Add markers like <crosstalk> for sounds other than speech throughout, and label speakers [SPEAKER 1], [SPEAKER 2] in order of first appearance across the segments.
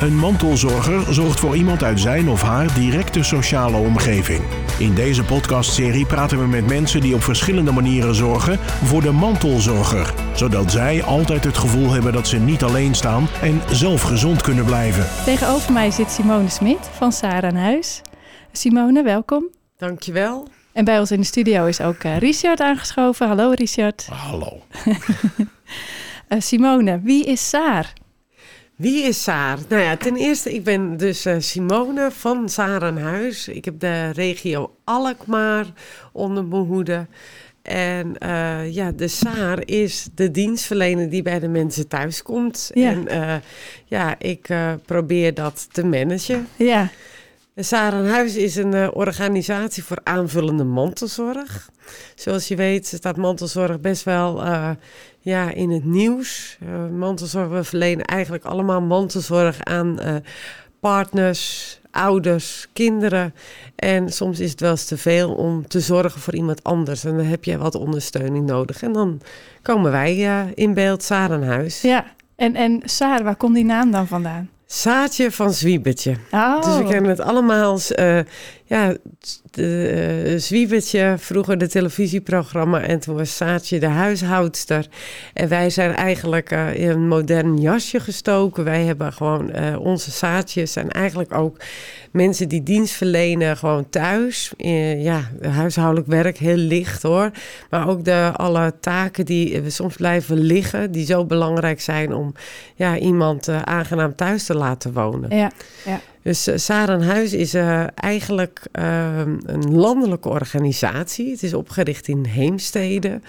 [SPEAKER 1] Een mantelzorger zorgt voor iemand uit zijn of haar directe sociale omgeving. In deze podcastserie praten we met mensen die op verschillende manieren zorgen voor de mantelzorger, zodat zij altijd het gevoel hebben dat ze niet alleen staan en zelf gezond kunnen blijven.
[SPEAKER 2] Tegenover mij zit Simone Smit van Sarah aan Huis. Simone, welkom.
[SPEAKER 3] Dankjewel.
[SPEAKER 2] En bij ons in de studio is ook uh, Richard aangeschoven. Hallo Richard.
[SPEAKER 1] Hallo.
[SPEAKER 2] Uh, <laughs> Simone, wie is Saar?
[SPEAKER 3] Wie is Saar? Nou ja, ten eerste, ik ben dus uh, Simone van Saar aan Huis. Ik heb de regio Alkmaar onder mijn hoede. En uh, ja, de SAAR is de dienstverlener die bij de mensen thuis komt.
[SPEAKER 2] Ja.
[SPEAKER 3] En uh, ja, ik probeer dat te managen.
[SPEAKER 2] Ja.
[SPEAKER 3] De SAAR aan Huis is een organisatie voor aanvullende mantelzorg. Zoals je weet staat mantelzorg best wel ja, in het nieuws. mantelzorg, we verlenen eigenlijk allemaal mantelzorg aan partners, ouders, kinderen. En soms is het wel eens te veel om te zorgen voor iemand anders. En dan heb je wat ondersteuning nodig. En dan komen wij uh, in beeld, Saar aan huis.
[SPEAKER 2] Ja, en, en Saar, waar komt die naam dan vandaan?
[SPEAKER 3] Saatje van Zwiebertje.
[SPEAKER 2] Oh.
[SPEAKER 3] Dus we kennen het allemaal als uh, ja, de, uh, Zwiebertje, vroeger de televisieprogramma. En toen was Saatje de huishoudster. En wij zijn eigenlijk uh, in een modern jasje gestoken. Wij hebben gewoon onze Saatjes zijn eigenlijk ook mensen die dienst verlenen gewoon thuis. ja, huishoudelijk werk, heel licht hoor. Maar ook de, alle taken die soms blijven liggen, die zo belangrijk zijn om ja, iemand aangenaam thuis te laten wonen.
[SPEAKER 2] Ja, ja.
[SPEAKER 3] Dus uh, Sarenhuis is uh, eigenlijk uh, een landelijke organisatie. Het is opgericht in Heemstede.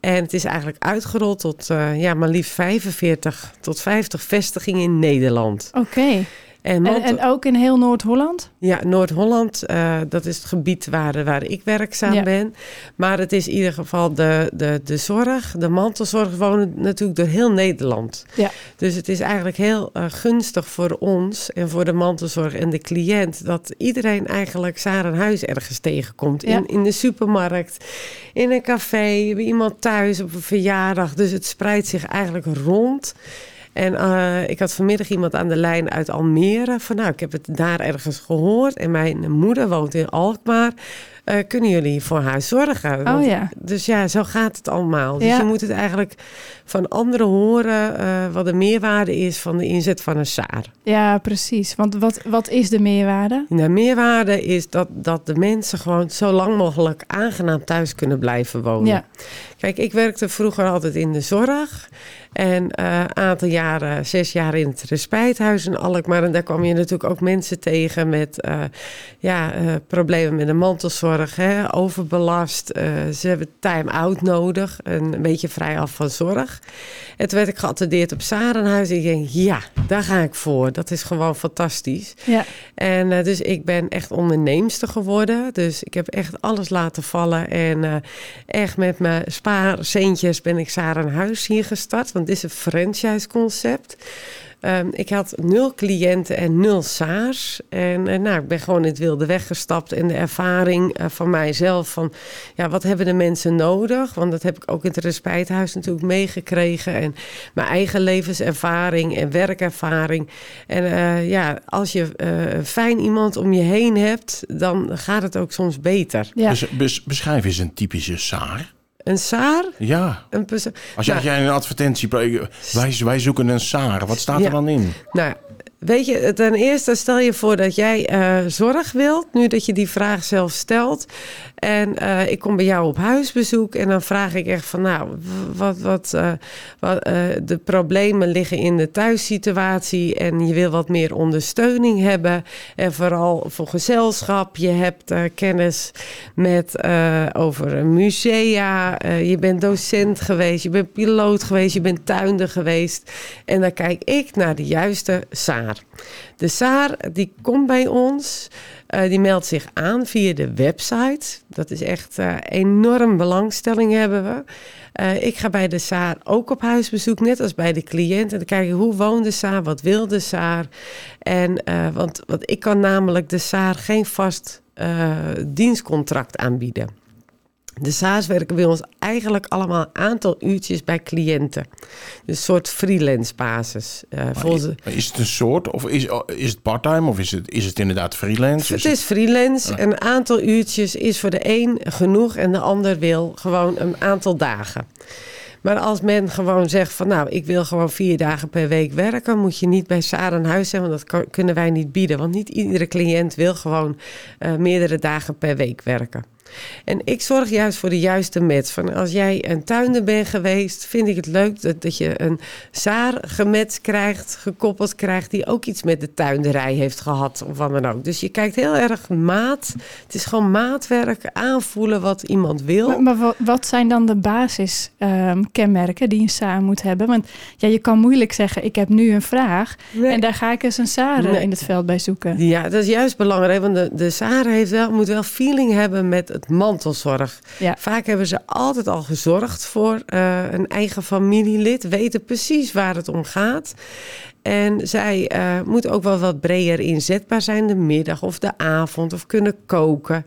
[SPEAKER 3] En het is eigenlijk uitgerold tot ja, maar liefst 45 tot 50 vestigingen in Nederland.
[SPEAKER 2] Oké. En, en, en, ook in heel Noord-Holland?
[SPEAKER 3] Ja, Noord-Holland, uh, dat is het gebied waar, waar ik werkzaam ja. ben. Maar het is in ieder geval de, de, de zorg, de mantelzorg wonen natuurlijk door heel Nederland.
[SPEAKER 2] Ja.
[SPEAKER 3] Dus het is eigenlijk heel uh, gunstig voor ons en voor de mantelzorg en de cliënt... dat iedereen eigenlijk Sarah huis ergens tegenkomt.
[SPEAKER 2] Ja.
[SPEAKER 3] In, in de supermarkt, in een café, bij iemand thuis op een verjaardag. Dus het spreidt zich eigenlijk rond... En uh, ik had vanmiddag iemand aan de lijn uit Almere. Van nou, ik heb het daar ergens gehoord. En mijn moeder woont in Alkmaar. Uh, kunnen jullie voor haar zorgen?
[SPEAKER 2] Oh, ja.
[SPEAKER 3] Dus ja, zo gaat het allemaal. Dus
[SPEAKER 2] ja.
[SPEAKER 3] je moet het eigenlijk van anderen horen uh, wat de meerwaarde is van de inzet van een SAAR.
[SPEAKER 2] Ja, precies. Want wat, wat is de meerwaarde?
[SPEAKER 3] De meerwaarde is dat, dat de mensen gewoon zo lang mogelijk aangenaam thuis kunnen blijven wonen.
[SPEAKER 2] Ja.
[SPEAKER 3] Kijk, ik werkte vroeger altijd in de zorg. En een uh, aantal jaren, zes jaar in het respijthuis in Alkmaar. En daar kwam je natuurlijk ook mensen tegen met uh, ja, uh, problemen met de mantelzorg. Hè, overbelast. ze hebben time-out nodig. En een beetje vrij af van zorg. En toen werd ik geattendeerd op Sarenhuis. En ik denk, ja, daar ga ik voor. Dat is gewoon fantastisch.
[SPEAKER 2] Ja.
[SPEAKER 3] En dus ik ben echt onderneemster geworden. Dus ik heb echt alles laten vallen. En echt met mijn spaarcentjes ben ik Sarenhuis hier gestart. Want dit is een franchise-concept. Um, ik had nul cliënten en nul SAARS. En uh, nou, ik ben gewoon in het wilde weggestapt. En de ervaring uh, van mijzelf van... ja, wat hebben de mensen nodig? Want dat heb ik ook in het respijthuis natuurlijk meegekregen. En mijn eigen levenservaring en werkervaring. En uh, ja, als je fijn iemand om je heen hebt... dan gaat het ook soms beter.
[SPEAKER 2] Ja.
[SPEAKER 1] Dus, bes, beschrijf eens een typische SAAR.
[SPEAKER 3] Een SAAR?
[SPEAKER 1] Ja.
[SPEAKER 3] Een perso-
[SPEAKER 1] Als jij, nou, een advertentie... Wij, wij zoeken een SAAR. Wat staat
[SPEAKER 3] Ja.
[SPEAKER 1] er dan in?
[SPEAKER 3] Nou, weet je, ten eerste stel je voor dat jij uh, zorg wilt, nu dat je die vraag zelf stelt. En uh, ik kom bij jou op huisbezoek en dan vraag ik echt van, nou, wat, wat, uh, wat de problemen liggen in de thuissituatie en je wil wat meer ondersteuning hebben. En vooral voor gezelschap. Je hebt kennis met over musea, je bent docent geweest, je bent piloot geweest, je bent tuinder geweest. En dan kijk ik naar de juiste De SAAR die komt bij ons, uh, die meldt zich aan via de website. Dat is echt uh, enorm belangstelling hebben we. Uh, ik ga bij de SAAR ook op huisbezoek, net als bij de cliënt. En dan kijk hoe woont de SAAR, wat wil de SAAR. En, want, want ik kan namelijk de SAAR geen vast dienstcontract aanbieden. De SA's werken bij ons eigenlijk allemaal een aantal uurtjes bij cliënten. Dus een soort freelance basis. Uh,
[SPEAKER 4] volgens... Is het een soort of is, is het parttime of is het, is het inderdaad freelance?
[SPEAKER 3] Het is freelance. Ja. Een aantal uurtjes is voor de een genoeg en de ander wil gewoon een aantal dagen. Maar als men gewoon zegt van nou, ik wil gewoon vier dagen per week werken, moet je niet bij Sarah huis zijn, want dat kunnen wij niet bieden. Want niet iedere cliënt wil gewoon uh, meerdere dagen per week werken. En ik zorg juist voor de juiste match. Van als jij een tuinder bent geweest, vind ik het leuk dat, dat je een zaar gematcht krijgt, gekoppeld krijgt, die ook iets met de tuinderij heeft gehad of wat dan ook. Dus je kijkt heel erg maat. Het is gewoon maatwerk, aanvoelen wat iemand wil.
[SPEAKER 2] Maar, wat zijn dan de basiskenmerken um, die een zaar moet hebben? Want ja, je kan moeilijk zeggen, ik heb nu een vraag en daar ga ik eens een zaar in het veld bij zoeken.
[SPEAKER 3] Ja, dat is juist belangrijk, want de, de zaar heeft wel, moet wel feeling hebben met het mantelzorg. Vaak hebben ze altijd al gezorgd voor uh, een eigen familielid, weten precies waar het om gaat. En zij uh, moet ook wel wat breder inzetbaar zijn, de middag of de avond, of kunnen koken.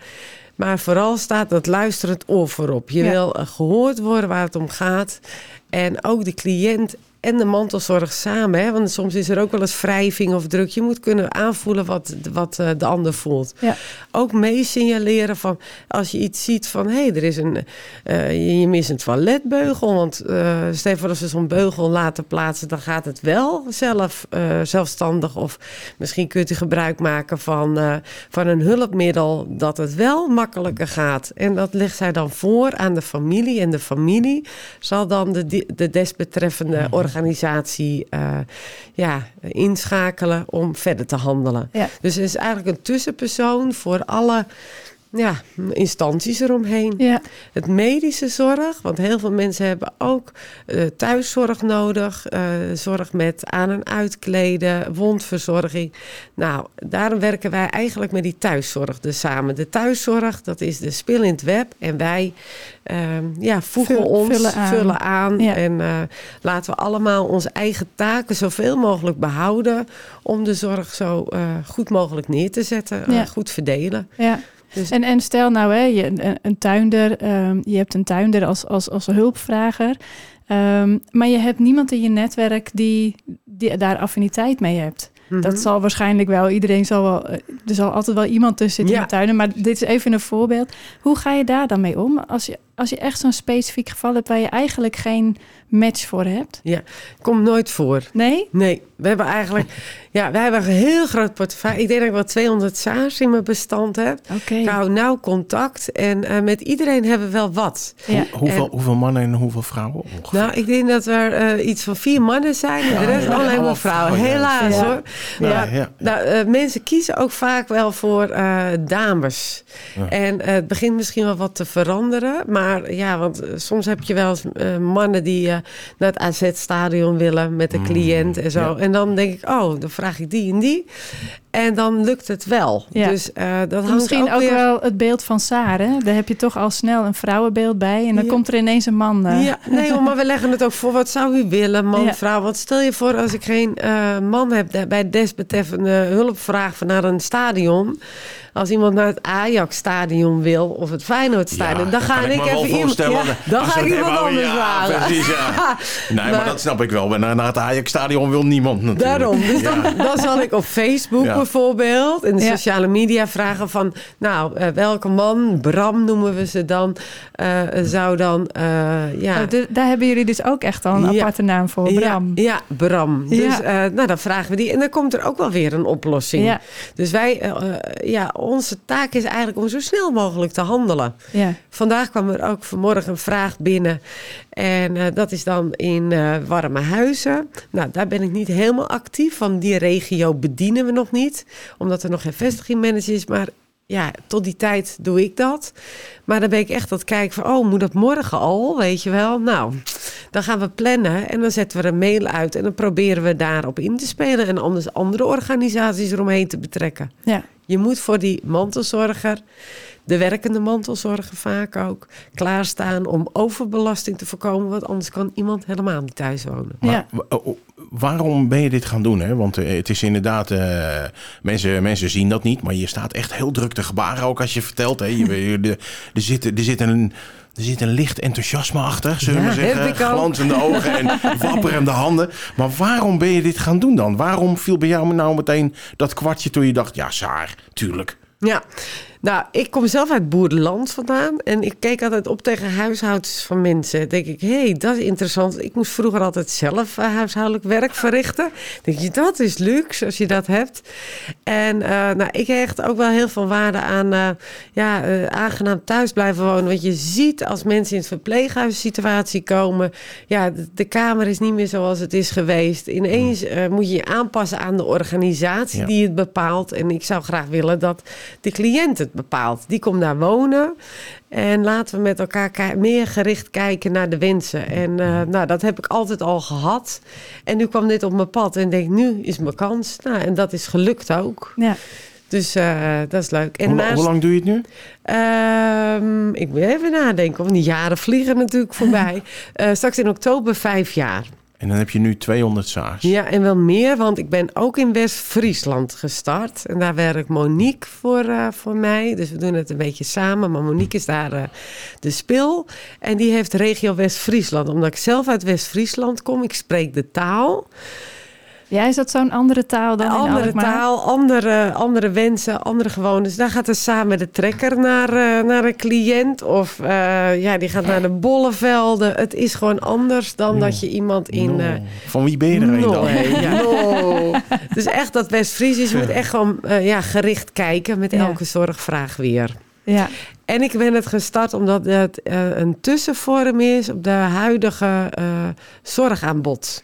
[SPEAKER 3] Maar vooral staat dat luisterend oor voorop. Je wil uh, gehoord worden waar het om gaat. En ook de cliënt en de mantelzorg samen. Hè? Want soms is er ook wel eens wrijving of druk. Je moet kunnen aanvoelen wat, wat uh, de ander voelt. Ja. Ook mee signaleren van als je iets ziet van hé, hey, er is een uh, je, je mist een toiletbeugel. Want uh, stel voor als we zo'n beugel laten plaatsen, dan gaat het wel zelf zelfstandig. Of misschien kunt u gebruik maken van, van een hulpmiddel dat het wel makkelijker gaat. En dat legt zij dan voor aan de familie. En de familie zal dan de, de desbetreffende organisatie organisatie uh, ja, inschakelen om verder te handelen. Dus het is eigenlijk een tussenpersoon voor alle ja, instanties eromheen. Ja. Het medische zorg, want heel veel mensen hebben ook uh, thuiszorg nodig. Uh, zorg met aan- en uitkleden, wondverzorging. Nou, daarom werken wij eigenlijk met die thuiszorg dus samen. De thuiszorg, dat is de spil in het web. En wij uh, ja, voegen Vul, ons, vullen aan. Vullen aan en uh, laten we allemaal onze eigen taken zoveel mogelijk behouden... om de zorg zo goed mogelijk neer te zetten, ja. goed verdelen.
[SPEAKER 2] Ja. Dus... En, en stel nou, hè, je, een, een tuinder, um, je hebt een tuinder als, als, als hulpvrager. Um, maar je hebt niemand in je netwerk die, die daar affiniteit mee hebt. Mm -hmm. Dat zal waarschijnlijk wel, iedereen zal wel, er zal altijd wel iemand tussen zitten ja. in de tuinen. Maar dit is even een voorbeeld. Hoe ga je daar dan mee om? Als je, als je echt zo'n specifiek geval hebt waar je eigenlijk geen match voor hebt?
[SPEAKER 3] Ja, komt nooit voor.
[SPEAKER 2] Nee?
[SPEAKER 3] Nee, we hebben eigenlijk... ja, wij hebben een heel groot portefeuille. Ik denk dat ik wel 200 SAAS in mijn bestand heb.
[SPEAKER 2] Okay.
[SPEAKER 3] Ik hou nauw contact en uh, met iedereen hebben we wel wat.
[SPEAKER 4] Ja. Hoe, hoeveel, en, hoeveel mannen en hoeveel vrouwen ongeveer?
[SPEAKER 3] Nou, ik denk dat er uh, iets van vier mannen zijn en ja, de rest ja, alleen maar vrouwen. Oh, Helaas hoor. Maar, nou, uh, mensen kiezen ook vaak wel voor dames. En het begint misschien wel wat te veranderen, maar maar ja, want eh, soms heb je wel eens uh, mannen die uh, naar het AZ-stadion willen met de mm, cliënt en zo. Ja. En dan denk ik, oh, dan vraag ik die en die. En dan lukt het wel. Ja. Dus uh, dat hangt
[SPEAKER 2] Misschien ook,
[SPEAKER 3] ook
[SPEAKER 2] weer... wel het beeld van Sare. Daar heb je toch al snel een vrouwenbeeld bij. En dan ja. komt er ineens een man. Uh.
[SPEAKER 3] Ja, nee, maar we leggen het ook voor. Wat zou u willen, man, ja. vrouw? Want stel je voor als ik geen uh, man heb bij desbetreffende hulpvraag van naar een stadion als iemand naar het Ajax-stadion wil of het Feyenoord-stadion, ja, dan ga ik, ik even iemand. Ja, dan ga ik iemand anders
[SPEAKER 4] ja,
[SPEAKER 3] vragen.
[SPEAKER 4] Precies, ja. <laughs> Nee, maar, maar, dat snap ik wel. Naar, naar het Ajax-stadion wil niemand natuurlijk.
[SPEAKER 3] Daarom. Dus dan, dan zal ik op Facebook bijvoorbeeld in de sociale media vragen van, nou, uh, welke man, Bram noemen we ze dan, uh, zou dan, uh, ja.
[SPEAKER 2] Oh, de, daar hebben jullie dus ook echt al een aparte naam voor, Bram.
[SPEAKER 3] Ja, Bram. Dus nou, dan vragen we die en dan komt er ook wel weer een oplossing. Dus wij, ja, onze taak is eigenlijk om zo snel mogelijk te handelen.
[SPEAKER 2] Ja.
[SPEAKER 3] Vandaag kwam er ook vanmorgen een vraag binnen. En uh, dat is dan in uh, Warme Huizen. Nou, daar ben ik niet helemaal actief. Van die regio bedienen we nog niet. Omdat er nog geen vestigingmanager is. Maar ja, tot die tijd doe ik dat. Maar dan ben ik echt het kijken van... oh, moet dat morgen al, weet je wel? Nou, dan gaan we plannen en dan zetten we een mail uit... en dan proberen we daarop in te spelen... en anders andere organisaties eromheen te betrekken.
[SPEAKER 2] Ja.
[SPEAKER 3] Je moet voor die mantelzorger, de werkende mantelzorger vaak ook, klaarstaan om overbelasting te voorkomen. Want anders kan iemand helemaal niet thuis wonen.
[SPEAKER 4] Maar, waarom ben je dit gaan doen? Hè? Want uh, het is inderdaad, uh, mensen, mensen zien dat niet, maar je staat echt heel druk te gebaren ook als je vertelt. Hè? Je, <laughs> er, zit, er zit een er zit een licht enthousiasme achter, zullen we
[SPEAKER 3] Ja,
[SPEAKER 4] zeggen. Glanzende ogen en <laughs> wapperende handen. Maar waarom ben je dit gaan doen dan? Waarom viel bij jou nou meteen dat kwartje toen je dacht, ja, Saar, tuurlijk.
[SPEAKER 3] Ja, nou, ik kom zelf uit boerenland vandaan. En ik keek altijd op tegen huishoudens van mensen. denk ik, hé, hey, dat is interessant. Ik moest vroeger altijd zelf eh, huishoudelijk werk verrichten. denk je, dat is luxe als je dat hebt. En eh, nou, ik hecht ook wel heel veel waarde aan eh, ja, aangenaam thuis blijven wonen. Want je ziet als mensen in het verpleeghuissituatie komen... ja, de, de kamer is niet meer zoals het is geweest. Ineens eh, moet je je aanpassen aan de organisatie
[SPEAKER 4] Ja.
[SPEAKER 3] die het bepaalt. En ik zou graag willen dat de cliënt het bepaalt. Die komt daar wonen. En laten we met elkaar meer gericht kijken naar de wensen. En eh, nou, dat heb ik altijd al gehad. En nu kwam dit op mijn pad en denk, nu is mijn kans. Nou, en dat is gelukt ook.
[SPEAKER 2] Ja.
[SPEAKER 3] Dus eh, dat is leuk. En
[SPEAKER 4] Hoe,
[SPEAKER 3] naast-
[SPEAKER 4] hoe lang doe je het nu?
[SPEAKER 3] Ehm, ik moet even nadenken, want die jaren vliegen natuurlijk voorbij. <laughs> Eh, straks in oktober vijf jaar.
[SPEAKER 4] En dan heb je nu 200 Saars.
[SPEAKER 3] Ja, en wel meer, want ik ben ook in West-Friesland gestart. En daar werkt Monique voor, eh, voor mij. Dus we doen het een beetje samen. Maar Monique is daar eh, de spil. En die heeft regio West-Friesland. Omdat ik zelf uit West-Friesland kom. Ik spreek de taal.
[SPEAKER 2] Ja, is dat zo'n andere taal dan in
[SPEAKER 3] andere
[SPEAKER 2] Alkmaar?
[SPEAKER 3] taal, andere, andere wensen, andere gewoontes. Daar gaat er samen de trekker naar, eh, naar een cliënt. Of eh, ja, die gaat naar de bollevelden. Het is gewoon anders dan dat je iemand in...
[SPEAKER 4] No.
[SPEAKER 3] eh,
[SPEAKER 4] Van wie ben je er
[SPEAKER 3] No,
[SPEAKER 4] dan?
[SPEAKER 3] hè, ja. No. Dus echt dat West-Fries is. Je moet echt gewoon eh, ja, gericht kijken met
[SPEAKER 2] Ja.
[SPEAKER 3] elke zorgvraag weer.
[SPEAKER 2] Ja,
[SPEAKER 3] En ik ben het gestart omdat het eh, een tussenvorm is op de huidige eh, zorgaanbod.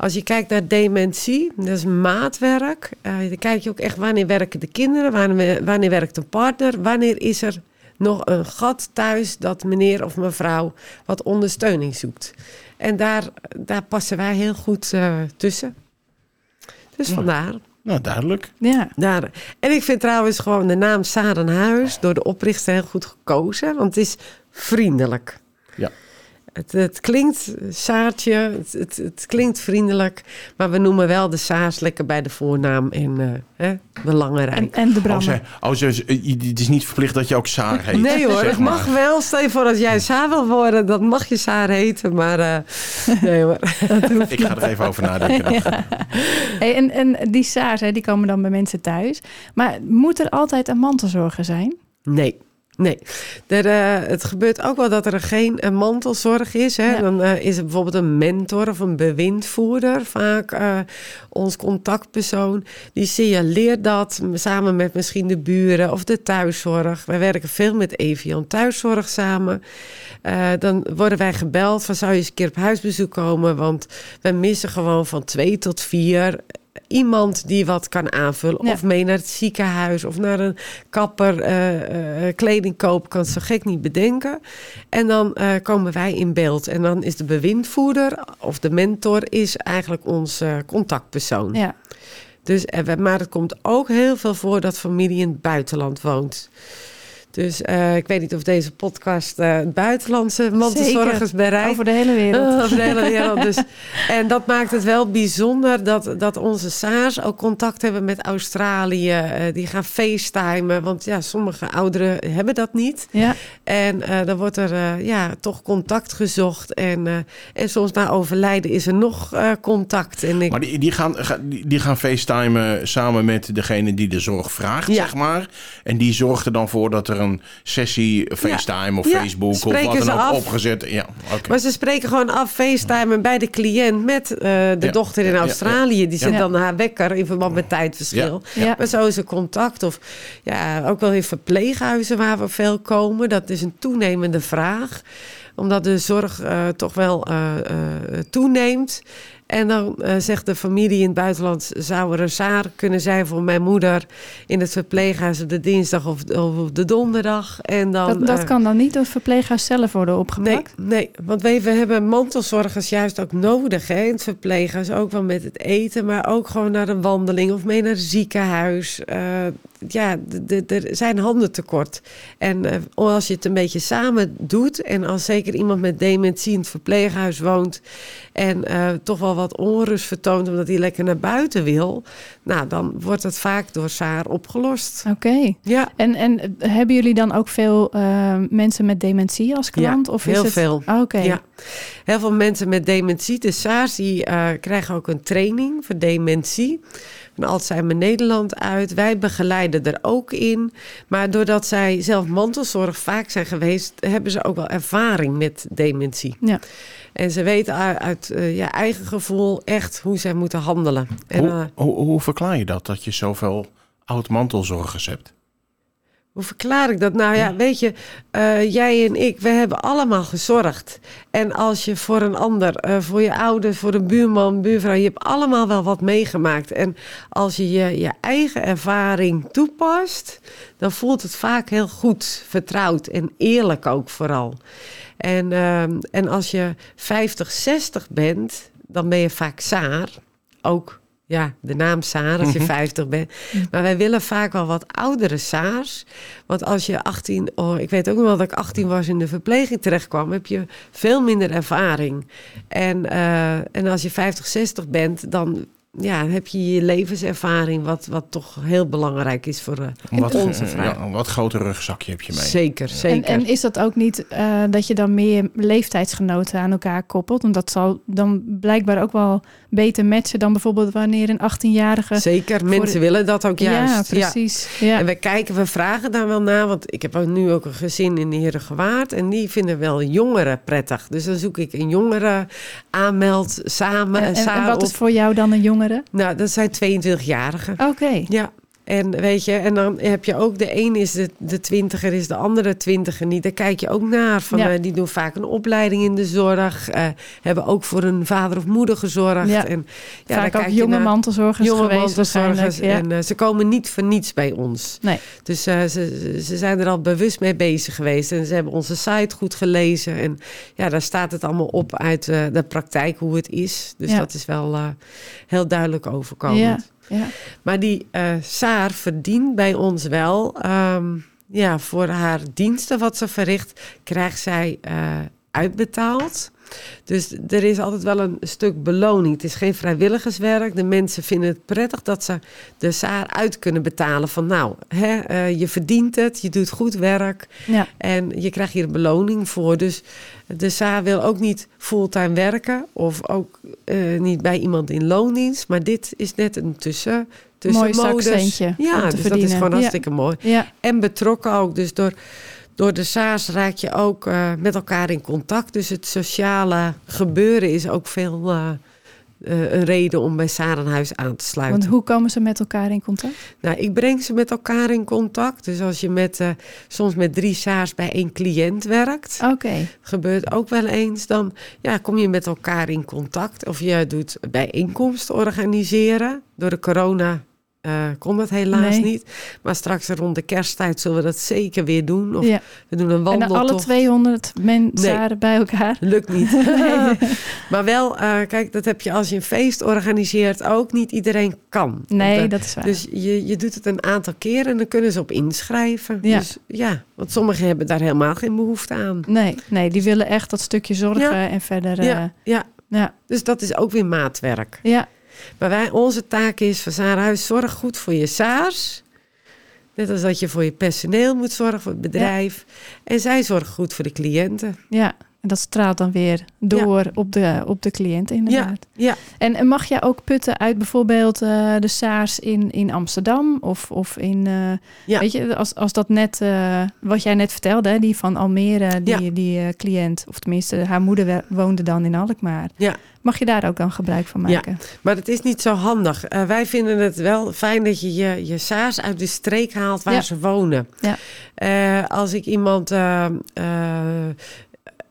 [SPEAKER 3] Als je kijkt naar dementie, dat is maatwerk. Eh, dan kijk je ook echt wanneer werken de kinderen, wanneer, wanneer werkt een partner, wanneer is er nog een gat thuis dat meneer of mevrouw wat ondersteuning zoekt. En daar, daar passen wij heel goed eh, tussen. Dus
[SPEAKER 4] Ja.
[SPEAKER 3] vandaar.
[SPEAKER 4] Nou, duidelijk.
[SPEAKER 2] ja.
[SPEAKER 3] Daar. En ik vind trouwens gewoon de naam Sarenhuis door de oprichter heel goed gekozen. Want het is vriendelijk.
[SPEAKER 4] Ja.
[SPEAKER 3] Het, het klinkt Saartje, het, het, het klinkt vriendelijk. Maar we noemen wel de Saars lekker bij de voornaam en eh, hè, belangrijk.
[SPEAKER 2] En, en de
[SPEAKER 4] Oh, oh, ze, eh, het is niet verplicht dat je ook Saar heet.
[SPEAKER 3] Nee hoor, het mag wel. Stel je voor als jij Saar wil worden, dan mag je Saar heten. Maar eh, nee hoor. <laughs>
[SPEAKER 4] Ik ga er even over nadenken. <laughs>
[SPEAKER 2] Hey, en, en die SARS, hè, die komen dan bij mensen thuis. Maar moet er altijd een mantelzorger zijn?
[SPEAKER 3] Nee. Nee, er, eh, het gebeurt ook wel dat er geen eh, mantelzorg is. Hè?
[SPEAKER 2] Ja.
[SPEAKER 3] Dan eh, is er bijvoorbeeld een mentor of een bewindvoerder, vaak ons contactpersoon. Die signaleert dat samen met misschien de buren of de thuiszorg. Wij werken veel met Evian Thuiszorg samen. Dan worden wij gebeld van zou je eens een keer op huisbezoek komen? Want we missen gewoon van twee tot vier iemand die wat kan aanvullen.
[SPEAKER 2] Ja.
[SPEAKER 3] Of mee naar het ziekenhuis of naar een kapper eh, eh, kleding kopen. Kan het zo gek niet bedenken. En dan eh, komen wij in beeld. En dan is de bewindvoerder of de mentor is eigenlijk onze contactpersoon.
[SPEAKER 2] Ja.
[SPEAKER 3] Dus, eh, maar het komt ook heel veel voor dat familie in het buitenland woont. Dus eh, ik weet niet of deze podcast eh, buitenlandse mantelzorgers bereikt.
[SPEAKER 2] Over de hele wereld.
[SPEAKER 3] Oh, over de hele wereld. Dus, <laughs> en dat maakt het wel bijzonder dat, dat onze SARS ook contact hebben met Australië. Eh, die gaan facetimen, want ja, sommige ouderen hebben dat niet.
[SPEAKER 2] Ja,
[SPEAKER 3] En eh, dan wordt er eh, ja, toch contact gezocht. En, eh, en soms na overlijden is er nog eh, contact. En ik,
[SPEAKER 4] Maar die, die, gaan, ga- die, die gaan facetimen samen met degene die de zorg vraagt,
[SPEAKER 3] Ja.
[SPEAKER 4] zeg maar. En die zorgt er dan voor dat er een sessie FaceTime of Facebook of wat dan ook
[SPEAKER 3] af.
[SPEAKER 4] opgezet. Ja.
[SPEAKER 3] Maar ze spreken gewoon af FaceTime bij de cliënt met eh, de dochter in Australië. Die zet
[SPEAKER 2] Ja.
[SPEAKER 3] dan haar wekker in verband met tijdverschil. Maar zo is er contact. Of ja, ook wel in verpleeghuizen waar we veel komen. Dat is een toenemende vraag. Omdat de zorg eh, toch wel eh, eh, toeneemt. En dan eh, zegt de familie in het buitenland... zou er een zaar kunnen zijn voor mijn moeder... in het verpleeghuis op de dinsdag of, de donderdag. En dan,
[SPEAKER 2] dat, dat
[SPEAKER 3] eh,
[SPEAKER 2] kan dan niet door het verpleeghuis zelf worden
[SPEAKER 3] Nee,
[SPEAKER 2] opgepakt?
[SPEAKER 3] nee, want we, we hebben mantelzorgers juist ook nodig hè, in het verpleeghuis. Ook wel met het eten, maar ook gewoon naar een wandeling of mee naar het ziekenhuis. Eh, ja, er zijn handen tekort. En eh, als je het een beetje samen doet... en als zeker iemand met dementie in het verpleeghuis woont... en toch wel wat onrust vertoont omdat hij lekker naar buiten wil, nou, dan wordt het vaak door Saar opgelost.
[SPEAKER 2] Oké.
[SPEAKER 3] Ja,
[SPEAKER 2] En, en hebben jullie dan ook veel eh, mensen met dementie als klant?
[SPEAKER 3] Ja,
[SPEAKER 2] of is
[SPEAKER 3] heel
[SPEAKER 2] het...
[SPEAKER 3] veel.
[SPEAKER 2] Ah, Oké.
[SPEAKER 3] Ja. Heel veel mensen met dementie, de SARS, die eh, krijgen ook een training voor dementie. Van Alzheimer Nederland uit. Wij begeleiden er ook in. Maar doordat zij zelf mantelzorg vaak zijn geweest, hebben ze ook wel ervaring met dementie.
[SPEAKER 2] Ja.
[SPEAKER 3] En ze weten uit, uit eh, ja, eigen gevoel echt hoe zij moeten handelen. En, eh,
[SPEAKER 4] Hoe, hoe, hoe verklaar je dat, dat je zoveel oud-mantelzorgers hebt?
[SPEAKER 3] Hoe verklaar ik dat? Nou ja, weet je, eh, jij en ik, we hebben allemaal gezorgd. En als je voor een ander, eh, voor je ouders, voor een buurman, buurvrouw, je hebt allemaal wel wat meegemaakt. En als je je, je eigen ervaring toepast, dan voelt het vaak heel goed, vertrouwd en eerlijk ook vooral. En, ehm, en als je 50, 60 bent, dan ben je vaak saar. Ook ja, de naam Saar als je
[SPEAKER 4] Mhm.
[SPEAKER 3] 50 bent. Maar wij willen vaak wel wat oudere Saars. Want als je 18, oh, ik weet ook nog wel dat ik 18 was in de verpleging terechtkwam, heb je veel minder ervaring. En, eh, en als je 50, 60 bent, dan ja, heb je je levenservaring, wat, wat toch heel belangrijk is voor eh,
[SPEAKER 4] Wat,
[SPEAKER 3] onze vraag.
[SPEAKER 4] ja, een wat groter rugzakje heb je mee.
[SPEAKER 3] Zeker,
[SPEAKER 2] En,
[SPEAKER 3] zeker.
[SPEAKER 2] en is dat ook niet eh, dat je dan meer leeftijdsgenoten aan elkaar koppelt? Want dat zal dan blijkbaar ook wel beter matchen dan bijvoorbeeld wanneer een 18-jarige...
[SPEAKER 3] Zeker, mensen
[SPEAKER 2] de-
[SPEAKER 3] willen dat ook juist.
[SPEAKER 2] Ja, precies. Ja.
[SPEAKER 3] En we kijken, we vragen daar wel naar. Want ik heb ook nu ook een gezin in de Herengewaard. En die vinden wel jongeren prettig. Dus dan zoek ik een jongere aanmeld samen.
[SPEAKER 2] En, en, en wat is voor jou dan een jongere?
[SPEAKER 3] Nou, dat zijn 22-jarigen.
[SPEAKER 2] Oké.
[SPEAKER 3] Ja. En weet je, en dan heb je ook de een is de, de twintiger, is de andere twintiger niet. Daar kijk je ook naar. Van,
[SPEAKER 2] Ja.
[SPEAKER 3] eh, die doen vaak een opleiding in de zorg. eh, hebben ook voor een vader of moeder gezorgd.
[SPEAKER 2] Ja.
[SPEAKER 3] En, ja,
[SPEAKER 2] Vaak ook jonge mantelzorgers
[SPEAKER 3] jonge
[SPEAKER 2] geweest
[SPEAKER 3] mantelzorgers.
[SPEAKER 2] Ja.
[SPEAKER 3] En eh, ze komen niet voor niets bij ons.
[SPEAKER 2] Nee.
[SPEAKER 3] Dus ze, ze zijn er al bewust mee bezig geweest. En ze hebben onze site goed gelezen. En ja, daar staat het allemaal op uit de praktijk hoe het is. Dus dat is wel heel duidelijk overkomen.
[SPEAKER 2] Ja.
[SPEAKER 3] Maar die eh, Saar verdient bij ons wel. ehm, ja, voor haar diensten wat ze verricht, krijgt zij eh, uitbetaald. Dus er is altijd wel een stuk beloning. Het is geen vrijwilligerswerk. De mensen vinden het prettig dat ze de Saar uit kunnen betalen. Van nou, hè, eh, je verdient het, je doet goed werk.
[SPEAKER 2] ja.
[SPEAKER 3] En je krijgt hier een beloning voor. Dus de SA wil ook niet fulltime werken. Of ook eh, niet bij iemand in loondienst. Maar dit is net een tussen, tussen
[SPEAKER 2] Mooi om
[SPEAKER 3] Ja, dus dat is gewoon
[SPEAKER 2] Ja.
[SPEAKER 3] hartstikke mooi.
[SPEAKER 2] ja.
[SPEAKER 3] En betrokken ook. Dus door, door de SA's raak je ook eh, met elkaar in contact. Dus het sociale gebeuren is ook veel eh, eh, een reden om bij Sarenhuis aan te sluiten.
[SPEAKER 2] Want hoe komen ze met elkaar in contact?
[SPEAKER 3] Nou, ik breng ze met elkaar in contact. Dus als je met, soms met drie SA's bij één cliënt werkt,
[SPEAKER 2] Oké.
[SPEAKER 3] gebeurt ook wel eens, dan ja, kom je met elkaar in contact. Of je doet bijeenkomsten organiseren. Door de corona eh, kon dat helaas
[SPEAKER 2] Nee.
[SPEAKER 3] niet. Maar straks rond de kersttijd zullen we dat zeker weer doen. Of
[SPEAKER 2] Ja.
[SPEAKER 3] we doen een
[SPEAKER 2] En
[SPEAKER 3] wandeltocht.
[SPEAKER 2] alle 200 mensen bij elkaar? <laughs>
[SPEAKER 3] Lukt niet. <laughs> maar wel, eh, kijk, dat heb je als je een feest organiseert ook. Niet iedereen kan.
[SPEAKER 2] Nee,
[SPEAKER 3] eh,
[SPEAKER 2] dat is waar.
[SPEAKER 3] dus je, je doet het een aantal keren en dan kunnen ze op inschrijven.
[SPEAKER 2] Ja.
[SPEAKER 3] Dus ja, want sommigen hebben daar helemaal geen behoefte aan.
[SPEAKER 2] Nee, nee, die willen echt dat stukje zorgen
[SPEAKER 3] Ja.
[SPEAKER 2] en verder...
[SPEAKER 3] ja, ja, dus dat is ook weer maatwerk.
[SPEAKER 2] ja,
[SPEAKER 3] Maar wij, onze taak is van Zarenhuis, zorg goed voor je SAARS. Net als dat je voor je personeel moet zorgen, voor het bedrijf. En zij zorgen goed voor de cliënten.
[SPEAKER 2] ja. En dat straalt dan weer door op, de, op de cliënt inderdaad.
[SPEAKER 3] Ja,
[SPEAKER 2] En, en mag jij ook putten uit bijvoorbeeld eh, de SARS in, in Amsterdam of, of in... eh,
[SPEAKER 3] Ja.
[SPEAKER 2] Weet je, als, als dat net, eh, wat jij net vertelde, hè, die van Almere, die,
[SPEAKER 3] Ja.
[SPEAKER 2] die cliënt, of tenminste haar moeder woonde dan in Alkmaar.
[SPEAKER 3] Ja.
[SPEAKER 2] Mag je daar ook dan gebruik van
[SPEAKER 3] Ja.
[SPEAKER 2] maken?
[SPEAKER 3] maar het is niet zo handig. Wij vinden het wel fijn dat je je, je SAARS uit de streek haalt waar
[SPEAKER 2] Ja.
[SPEAKER 3] ze wonen.
[SPEAKER 2] Ja.
[SPEAKER 3] Als ik iemand...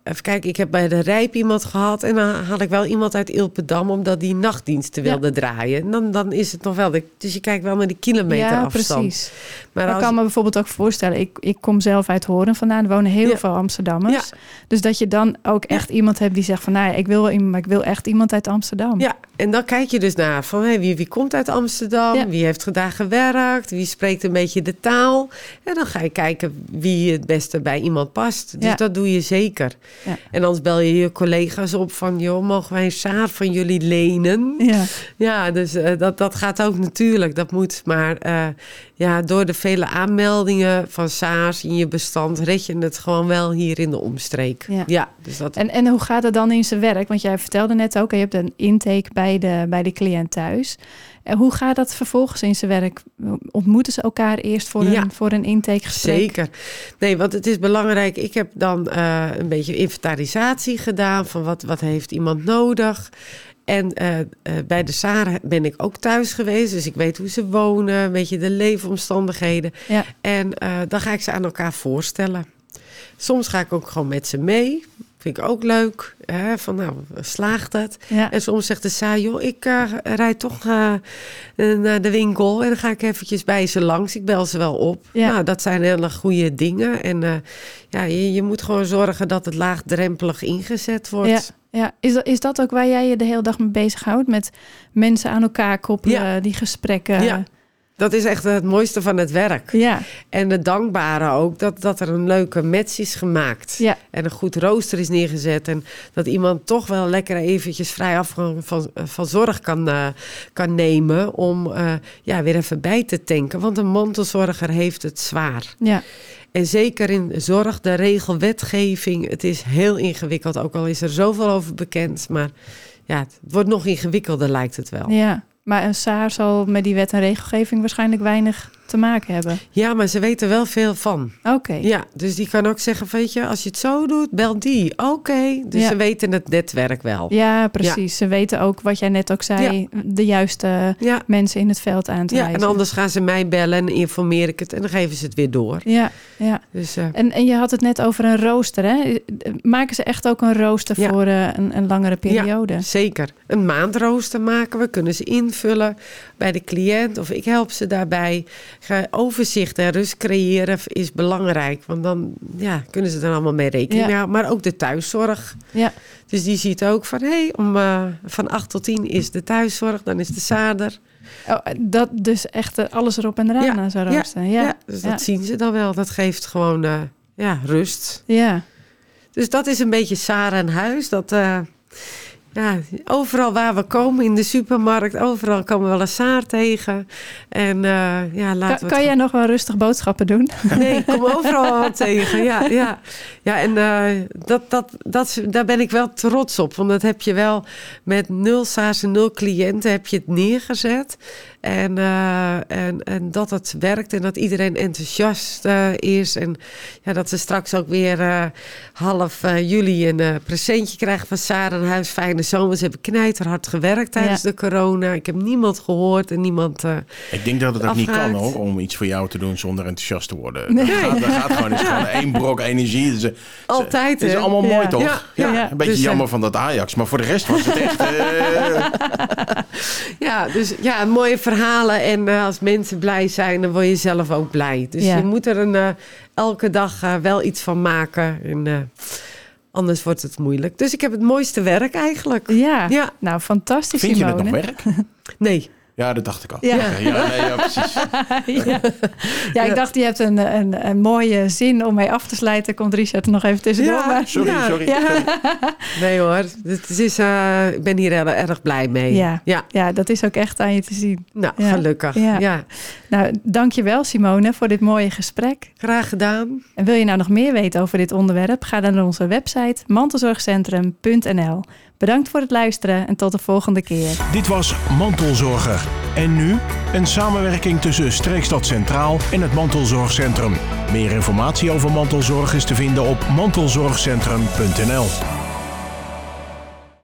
[SPEAKER 3] Even kijken, ik heb bij de Rijp iemand gehad en dan had ik wel iemand uit Ilpendam omdat die nachtdiensten
[SPEAKER 2] Ja.
[SPEAKER 3] wilde draaien. En dan, dan is het nog wel, de, dus je kijkt wel naar die kilometer
[SPEAKER 2] ja,
[SPEAKER 3] afstand.
[SPEAKER 2] precies.
[SPEAKER 3] Maar
[SPEAKER 2] ik
[SPEAKER 3] als,
[SPEAKER 2] kan me bijvoorbeeld ook voorstellen, ik, ik kom zelf uit Horen vandaan, er wonen heel
[SPEAKER 3] Ja.
[SPEAKER 2] veel Amsterdammers. Dus dat je dan ook echt iemand hebt die zegt van, nou ja, ik wil wel iemand, maar ik wil echt iemand uit Amsterdam.
[SPEAKER 3] Ja, en dan kijk je dus naar van hé, wie, wie komt uit Amsterdam, wie heeft daar gewerkt, wie spreekt een beetje de taal. En dan ga je kijken wie het beste bij iemand past. Dus
[SPEAKER 2] Ja.
[SPEAKER 3] dat doe je zeker.
[SPEAKER 2] Ja.
[SPEAKER 3] En anders bel je je collega's op van... joh, mogen wij een saar van jullie lenen?
[SPEAKER 2] Ja.
[SPEAKER 3] Ja, dus eh, dat, dat gaat ook natuurlijk. Dat moet. Maar eh, ja, door de vele aanmeldingen van SARS in je bestand... red je het gewoon wel hier in de omstreek.
[SPEAKER 2] Ja.
[SPEAKER 3] dus dat...
[SPEAKER 2] En, en hoe gaat het dan in zijn werk? Want jij vertelde net ook, je hebt een intake bij de, bij de cliënt thuis. En hoe gaat dat vervolgens in zijn werk? Ontmoeten ze elkaar eerst voor,
[SPEAKER 3] Ja.
[SPEAKER 2] een, voor een intakegesprek?
[SPEAKER 3] Zeker. Nee, want het is belangrijk. Ik heb dan eh, een beetje inventarisatie gedaan van wat, wat heeft iemand nodig. En eh, eh, bij de Sara ben ik ook thuis geweest. Dus ik weet hoe ze wonen, een beetje de leefomstandigheden.
[SPEAKER 2] Ja.
[SPEAKER 3] En dan ga ik ze aan elkaar voorstellen. Soms ga ik ook gewoon met ze mee. Vind ik ook leuk. Hè? Van nou, slaagt het?
[SPEAKER 2] Ja.
[SPEAKER 3] En soms zegt de Sa, joh, ik eh, rijd toch eh, eh, naar de winkel en dan ga ik eventjes bij ze langs. Ik bel ze wel op.
[SPEAKER 2] Ja.
[SPEAKER 3] Nou, dat zijn hele goede dingen. En ja, je, je moet gewoon zorgen dat het laagdrempelig ingezet wordt.
[SPEAKER 2] Ja, ja. Is, dat, is dat ook waar jij je de hele dag mee bezighoudt? Met mensen aan elkaar koppelen, die gesprekken?
[SPEAKER 3] Ja. Dat is echt het mooiste van het werk.
[SPEAKER 2] Ja,
[SPEAKER 3] En het dankbare ook dat, dat er een leuke match is gemaakt.
[SPEAKER 2] ja,
[SPEAKER 3] En een goed rooster is neergezet. En dat iemand toch wel lekker eventjes vrij af van, van, van zorg kan, eh, kan nemen. Om eh, ja, weer even bij te tanken. Want een mantelzorger heeft het zwaar.
[SPEAKER 2] ja.
[SPEAKER 3] En zeker in zorg, de regelwetgeving. Het is heel ingewikkeld. Ook al is er zoveel over bekend. Maar ja, het wordt nog ingewikkelder lijkt het wel.
[SPEAKER 2] ja. Maar een SAR zal met die wet en regelgeving waarschijnlijk weinig te maken hebben.
[SPEAKER 3] Ja, maar ze weten wel veel van.
[SPEAKER 2] Oké.
[SPEAKER 3] Ja, dus die kan ook zeggen, weet je, als je het zo doet, bel die. Oké, dus
[SPEAKER 2] Ja.
[SPEAKER 3] ze weten het netwerk wel.
[SPEAKER 2] Ja, precies. Ze weten ook wat jij net ook zei, de juiste mensen in het veld aan te
[SPEAKER 3] ja
[SPEAKER 2] wijzen.
[SPEAKER 3] en anders gaan ze mij bellen en informeer ik het en dan geven ze het weer door.
[SPEAKER 2] Ja, ja.
[SPEAKER 3] Dus eh,
[SPEAKER 2] En, en je had het net over een rooster, hè? Maken ze echt ook een rooster voor eh, een, een langere periode?
[SPEAKER 3] zeker. Een maandrooster maken we, kunnen ze invullen bij de cliënt of ik help ze daarbij. Overzicht en rust creëren is belangrijk, want dan ja, kunnen ze er allemaal mee rekening
[SPEAKER 2] Ja.
[SPEAKER 3] mee houden. Maar ook de thuiszorg.
[SPEAKER 2] Ja.
[SPEAKER 3] Dus die ziet ook van, hé, hey, om eh, van 8 tot 10 is de thuiszorg, dan is de zader.
[SPEAKER 2] Oh, dat dus echt eh, alles erop en eraan
[SPEAKER 3] Ja,
[SPEAKER 2] zo'n
[SPEAKER 3] ja,
[SPEAKER 2] rooster. Ja,
[SPEAKER 3] dus dat zien ze dan wel. Dat geeft gewoon eh, ja, rust.
[SPEAKER 2] ja.
[SPEAKER 3] Dus dat is een beetje Sarah en huis. Dat, eh, ja, overal waar we komen, in de supermarkt, overal komen we wel een Saar tegen. En eh, ja, laten
[SPEAKER 2] Kan,
[SPEAKER 3] we
[SPEAKER 2] kan jij nog wel rustig boodschappen doen?
[SPEAKER 3] Nee, ik kom <laughs> overal wel tegen. Ja, ja. ja en eh, dat, dat, dat, daar ben ik wel trots op. Want dat heb je wel met nul SA's en nul cliënten heb je het neergezet. En, eh, en, en dat het werkt en dat iedereen enthousiast is. En ja, dat ze straks ook weer half juli een presentje krijgen van Sarah en Huis. Fijne zomer. Ze hebben knijterhard gewerkt tijdens
[SPEAKER 2] Ja.
[SPEAKER 3] de corona. Ik heb niemand gehoord en niemand... eh,
[SPEAKER 4] Ik denk dat het ook niet kan hoor, om iets voor jou te doen zonder enthousiast te worden. Dat, gaat, dat gaat gewoon, <laughs> gewoon één brok energie. Dus, eh,
[SPEAKER 3] Altijd,
[SPEAKER 4] Het is allemaal mooi
[SPEAKER 2] Ja.
[SPEAKER 4] toch?
[SPEAKER 3] Ja,
[SPEAKER 4] Ja,
[SPEAKER 3] ja.
[SPEAKER 4] Een beetje
[SPEAKER 3] Dus, eh,
[SPEAKER 4] jammer van dat Ajax, maar voor de rest was het echt... eh, <laughs>
[SPEAKER 3] Ja, dus ja, mooie verhalen. En eh, als mensen blij zijn, dan word je zelf ook blij. Dus
[SPEAKER 2] Ja.
[SPEAKER 3] je moet er een, eh, elke dag eh, wel iets van maken. En, eh, anders wordt het moeilijk. Dus ik heb het mooiste werk eigenlijk.
[SPEAKER 2] Ja.
[SPEAKER 3] Ja.
[SPEAKER 2] Nou, fantastisch
[SPEAKER 4] vind je het
[SPEAKER 2] Simone.
[SPEAKER 4] nog werk?
[SPEAKER 3] Nee.
[SPEAKER 4] Ja, dat dacht ik al.
[SPEAKER 2] Ja.
[SPEAKER 4] ja, ja, nee, ja precies. <laughs>
[SPEAKER 2] ja. ja, ik dacht, je hebt een, een, een mooie zin om mee af te sluiten. Komt Richard er nog even tussendoor.
[SPEAKER 3] Ja.
[SPEAKER 2] maar-
[SPEAKER 4] Sorry,
[SPEAKER 3] Ja.
[SPEAKER 4] sorry.
[SPEAKER 2] Ja.
[SPEAKER 4] sorry. <laughs>
[SPEAKER 3] Nee hoor. Het is, eh, ik ben hier heel erg blij mee.
[SPEAKER 2] Ja.
[SPEAKER 3] ja.
[SPEAKER 2] ja, dat is ook echt aan je te zien.
[SPEAKER 3] Nou,
[SPEAKER 2] Ja.
[SPEAKER 3] gelukkig.
[SPEAKER 2] Ja.
[SPEAKER 3] Ja.
[SPEAKER 2] Nou, dankjewel Simone voor dit mooie gesprek.
[SPEAKER 3] Graag gedaan.
[SPEAKER 2] En wil je nou nog meer weten over dit onderwerp? Ga dan naar onze website mantelzorgcentrum.nl. Bedankt voor het luisteren en tot de volgende keer.
[SPEAKER 1] Dit was Mantelzorger. En nu een samenwerking tussen Streekstad Centraal en het Mantelzorgcentrum. Meer informatie over mantelzorg is te vinden op mantelzorgcentrum.nl.